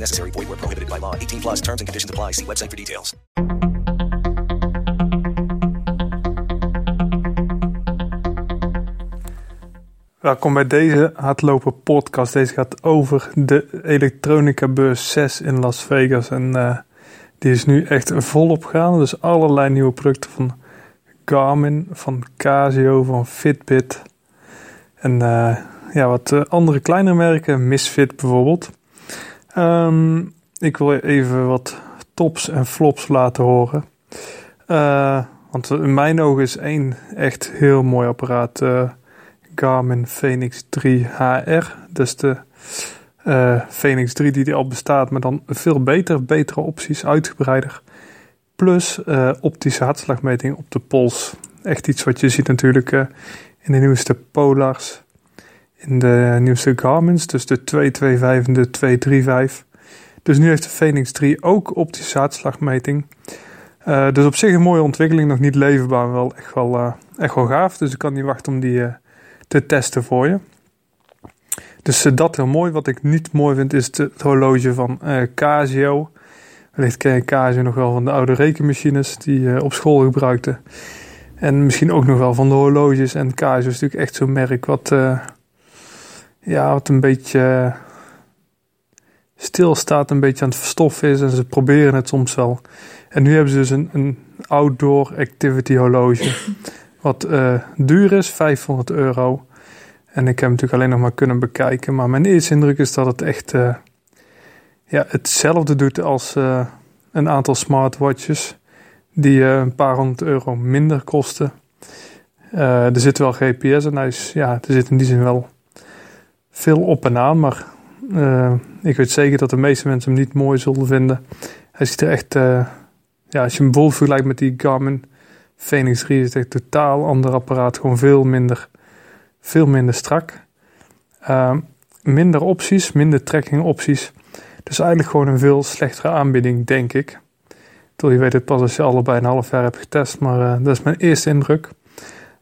Necessary. Void where prohibited by law. 18 plus terms and conditions apply. See website for details. Welkom bij deze hardlopen podcast. Deze gaat over de elektronica beurs 6 in Las Vegas. En uh, die is nu echt volop gaan. Dus allerlei nieuwe producten van Garmin, van Casio, van Fitbit. En uh, ja, wat uh, andere kleinere merken, Misfit bijvoorbeeld. Um, ik wil even wat tops en flops laten horen. want in mijn ogen is één echt heel mooi apparaat Garmin Phoenix 3 HR. Dus de uh, Phoenix 3 die, al bestaat, maar dan veel beter, betere opties, uitgebreider. Plus uh, optische hartslagmeting op de pols. Echt iets wat je ziet natuurlijk uh, in de nieuwste Polars, in de nieuwste Garmin's, dus de 225 en de 235. Dus nu heeft de Phoenix 3 ook optische hartslagmeting. dus op zich een mooie ontwikkeling, nog niet leverbaar, maar wel echt wel, echt wel gaaf. Dus ik kan niet wachten om die te testen voor je. Dus uh, dat heel mooi. Wat ik niet mooi vind is het horloge van uh, Casio. Wellicht ken je Casio nog wel van de oude rekenmachines die je uh, op school gebruikte. En misschien ook nog wel van de horloges. En Casio is natuurlijk echt zo'n merk wat, ja, wat een beetje stilstaat, een beetje aan het verstoffen is. En ze proberen het soms wel. En nu hebben ze dus een, een outdoor activity horloge. Wat uh, duur is, 500 euro. En ik heb hem natuurlijk alleen nog maar kunnen bekijken. Maar mijn eerste indruk is dat het echt uh, ja, hetzelfde doet als uh, een aantal smartwatches. Die een paar honderd euro minder kosten. er zit wel GPS en hij is, ja, er zit in die zin wel veel op en aan. Maar ik weet zeker dat de meeste mensen hem niet mooi zullen vinden. Hij ziet er echt, ja, als je hem bijvoorbeeld vergelijkt met die Garmin Phoenix 3 is echt totaal ander apparaat. Gewoon veel minder, veel minder strak. Uh, minder opties, minder tracking opties. Dus eigenlijk gewoon een veel slechtere aanbieding, denk ik. Toen je weet het pas als je allebei een half jaar hebt getest, maar dat is mijn eerste indruk.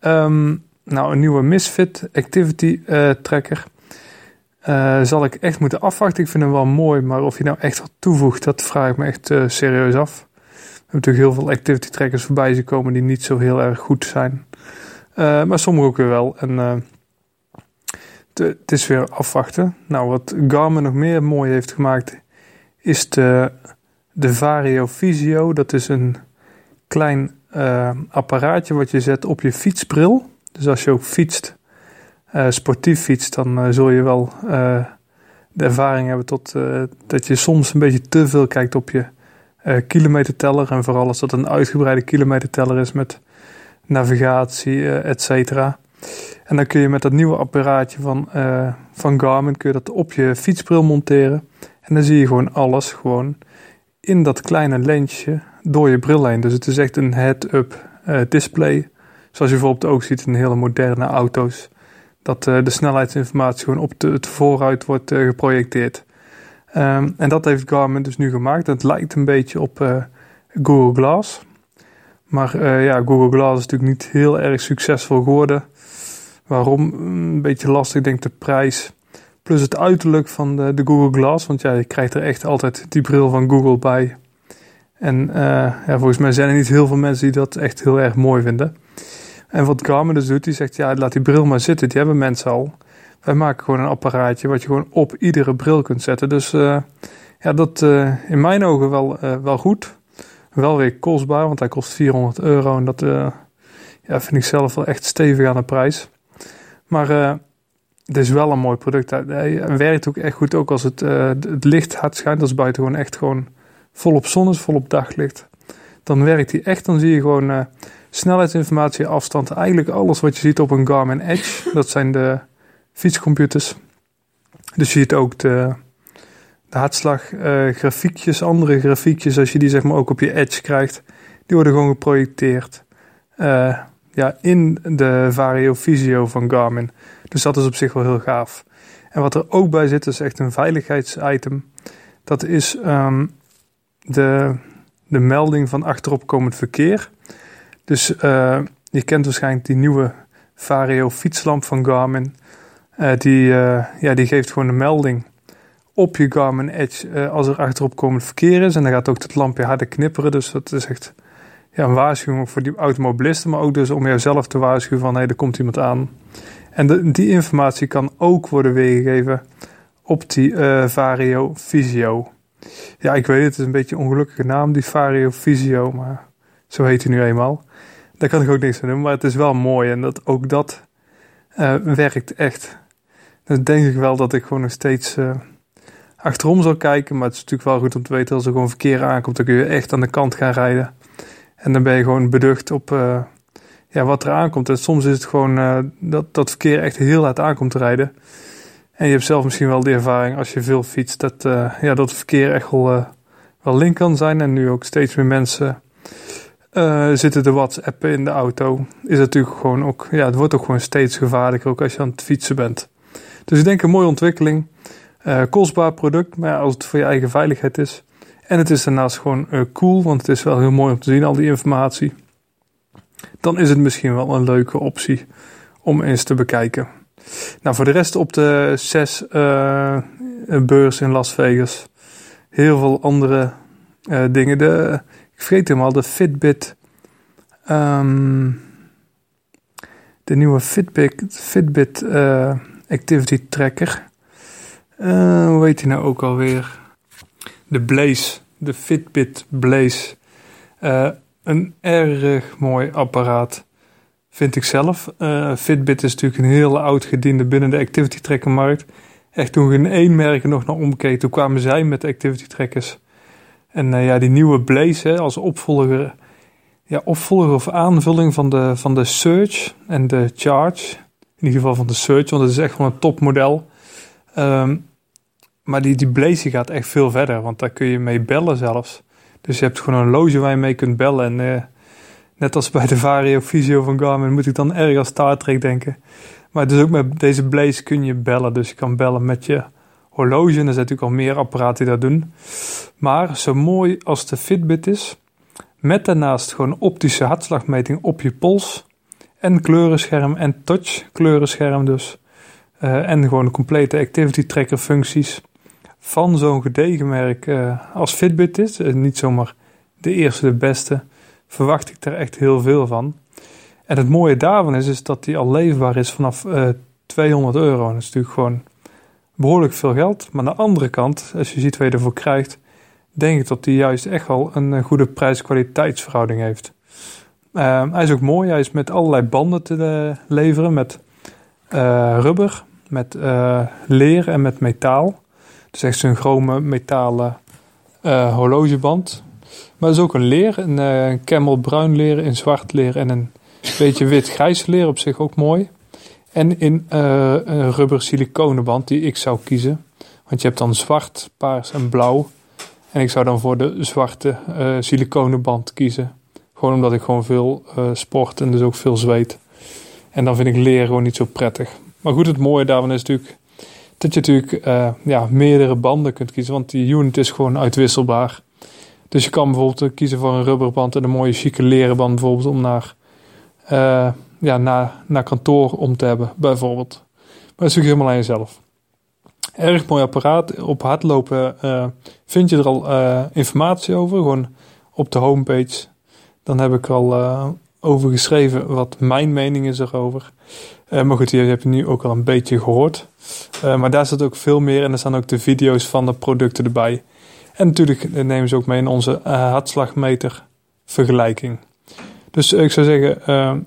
Um, nou, een nieuwe Misfit Activity Tracker. Uh, zal ik echt moeten afwachten. Ik vind hem wel mooi, maar of hij nou echt wat toevoegt, dat vraag ik me echt serieus af hebben natuurlijk heel veel activity trackers voorbij zien komen die niet zo heel erg goed zijn. Uh, maar sommige ook weer wel. En het is weer afwachten. Nou, wat Garmin nog meer mooi heeft gemaakt, is de, de Vario Visio. Dat is een klein apparaatje wat je zet op je fietsbril. Dus als je ook fietst, sportief fietst, dan zul je wel de ervaring hebben tot, dat je soms een beetje te veel kijkt op je kilometerteller. En vooral als dat een uitgebreide kilometerteller is met navigatie, et cetera. En dan kun je met dat nieuwe apparaatje van, van Garmin kun je dat op je fietsbril monteren. En dan zie je gewoon alles gewoon in dat kleine lensje door je bril heen. Dus het is echt een head-up display. Zoals je bijvoorbeeld ook ziet in hele moderne auto's. Dat de snelheidsinformatie gewoon op de, het vooruit wordt geprojecteerd. Um, en dat heeft Garmin dus nu gemaakt. Het lijkt een beetje op uh, Google Glass. Maar ja, Google Glass is natuurlijk niet heel erg succesvol geworden. Waarom? Een beetje lastig, ik denk de prijs. Plus het uiterlijk van de, de, Google Glass. Want ja, je krijgt er echt altijd die bril van Google bij. En ja, volgens mij zijn er niet heel veel mensen die dat echt heel erg mooi vinden. En wat Garmin dus doet, die zegt ja, laat die bril maar zitten. Die hebben mensen al. Wij maken gewoon een apparaatje wat je gewoon op iedere bril kunt zetten. Dus uh, ja, dat uh, in mijn ogen wel, uh, wel goed. Wel weer kostbaar, want hij kost 400 euro. En dat ja, vind ik zelf wel echt stevig aan de prijs. Maar het is wel een mooi product. Hij werkt ook echt goed, ook als het, het licht hard schijnt. Als buiten gewoon echt gewoon volop zon is, volop daglicht. Dan werkt hij echt, dan zie je gewoon snelheidsinformatie, afstand. Eigenlijk alles wat je ziet op een Garmin Edge. Dat zijn de fietscomputers. Dus je ziet ook de, de hartslag, uh, grafiekjes, andere grafiekjes, als je die zeg maar ook op je edge krijgt, die worden gewoon geprojecteerd uh, ja, in de Vario Visio van Garmin. Dus dat is op zich wel heel gaaf. En wat er ook bij zit, is echt een veiligheidsitem. Dat is um, de, de melding van achteropkomend verkeer. Dus uh, je kent waarschijnlijk die nieuwe Vario fietslamp van Garmin. Uh, die, uh, ja, die geeft gewoon een melding op je Garmin Edge als er achteropkomend verkeer is. En dan gaat ook het lampje harder knipperen. Dus dat is echt ja, een waarschuwing voor die automobilisten. Maar ook dus om jezelf te waarschuwen van hé, hey, er komt iemand aan. En die informatie kan ook worden weergegeven op die Vario Visio. Ja, ik weet het, het is een beetje een ongelukkige naam, die Vario Visio, maar zo heet hij nu eenmaal. Daar kan ik ook niks aan doen, maar het is wel mooi en dat ook dat uh, werkt echt. Dan denk ik wel dat ik gewoon nog steeds uh, achterom zal kijken, maar het is natuurlijk wel goed om te weten als er gewoon verkeer aankomt, dan kun je echt aan de kant gaan rijden. En dan ben je gewoon beducht op uh, ja, wat er aankomt. En soms is het gewoon dat dat verkeer echt heel hard aankomt te rijden. En je hebt zelf misschien wel de ervaring als je veel fietst, dat, uh, ja, dat het verkeer echt wel, uh, wel link kan zijn. En nu ook steeds meer mensen uh, zitten te WhatsAppen in de auto. Is natuurlijk gewoon ook, ja, het wordt ook gewoon steeds gevaarlijker, ook als je aan het fietsen bent. Dus ik denk een mooie ontwikkeling. kostbaar product, maar ja, als het voor je eigen veiligheid is. En het is daarnaast gewoon cool, want het is wel heel mooi om te zien, al die informatie. Dan is het misschien wel een leuke optie om eens te bekijken. Nou, voor de rest op de zes uh, beurs in Las Vegas. Heel veel andere uh, dingen. De, ik vergeet helemaal, de Fitbit. Um, de nieuwe Fitbit, Fitbit uh, Activity Tracker. hoe heet die nou ook alweer? De Blaze. De Fitbit Blaze. een erg mooi apparaat vind ik zelf. Uh, Fitbit is natuurlijk een hele oud gediende binnen de activity tracker markt. Echt toen geen één merk nog naar omkeek, toen kwamen zij met de activity trackers. En uh, ja, die nieuwe Blaze als opvolger, ja, opvolger of aanvulling van de, van de Search en de Charge. In ieder geval van de Search, want het is echt gewoon een topmodel. Um, maar die, die Blaze gaat echt veel verder, want daar kun je mee bellen zelfs. Dus je hebt gewoon een loge waar je mee kunt bellen. En uh, Net als bij de Vario Visio van Garmin moet ik dan erg aan Star Trek denken. Maar dus ook met deze Blaze kun je bellen. Dus je kan bellen met je horloge. En er zijn natuurlijk al meer apparaten die dat doen. Maar zo mooi als de Fitbit is, met daarnaast gewoon optische hartslagmeting op je pols. En kleurenscherm en touch kleurenscherm dus. Uh, en gewoon complete activity tracker functies. Van zo'n gedegen merk uh, als Fitbit is. Uh, niet zomaar de eerste, de beste verwacht ik er echt heel veel van. En het mooie daarvan is, is dat die al leefbaar is vanaf uh, eh, 200 euro. Dat is natuurlijk gewoon behoorlijk veel geld. Maar aan de andere kant, als je ziet wat je ervoor krijgt, denk ik dat die juist echt wel een goede prijs-kwaliteitsverhouding heeft. Uh, hij is ook mooi. Hij is met allerlei banden te uh, leveren. Met rubber, met leer en met metaal. Dus echt zo'n chrome metalen horlogeband. Maar het is ook een leer, een uh, camel bruin leer in zwart leer en een beetje wit-grijs leer op zich ook mooi. En in uh, een rubber siliconenband die ik zou kiezen. Want je hebt dan zwart, paars en blauw. En ik zou dan voor de zwarte uh, siliconenband kiezen. Gewoon omdat ik gewoon veel sport en dus ook veel zweet. En dan vind ik leer gewoon niet zo prettig. Maar goed, het mooie daarvan is natuurlijk dat je natuurlijk ja, meerdere banden kunt kiezen. Want die unit is gewoon uitwisselbaar. Dus je kan bijvoorbeeld eh, kiezen voor een rubberband en een mooie chique leren band bijvoorbeeld om naar, uh, ja, naar, naar kantoor om te hebben, bijvoorbeeld. Maar dat is natuurlijk helemaal aan jezelf. Erg mooi apparaat. Op hardlopen uh, vind je er al informatie over, gewoon op de homepage. Dan heb ik al over geschreven wat mijn mening is erover. maar goed, die heb je nu ook al een beetje gehoord. maar daar zit ook veel meer en er staan ook de video's van de producten erbij. En natuurlijk nemen ze ook mee in onze uh, hartslagmeter vergelijking. Dus ik zou zeggen, uh,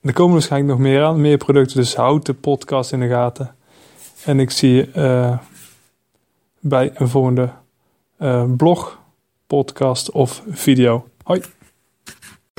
er komen waarschijnlijk nog meer aan, meer producten. Dus houd de podcast in de gaten. En ik zie je bij een volgende blog, podcast of video. Hoi!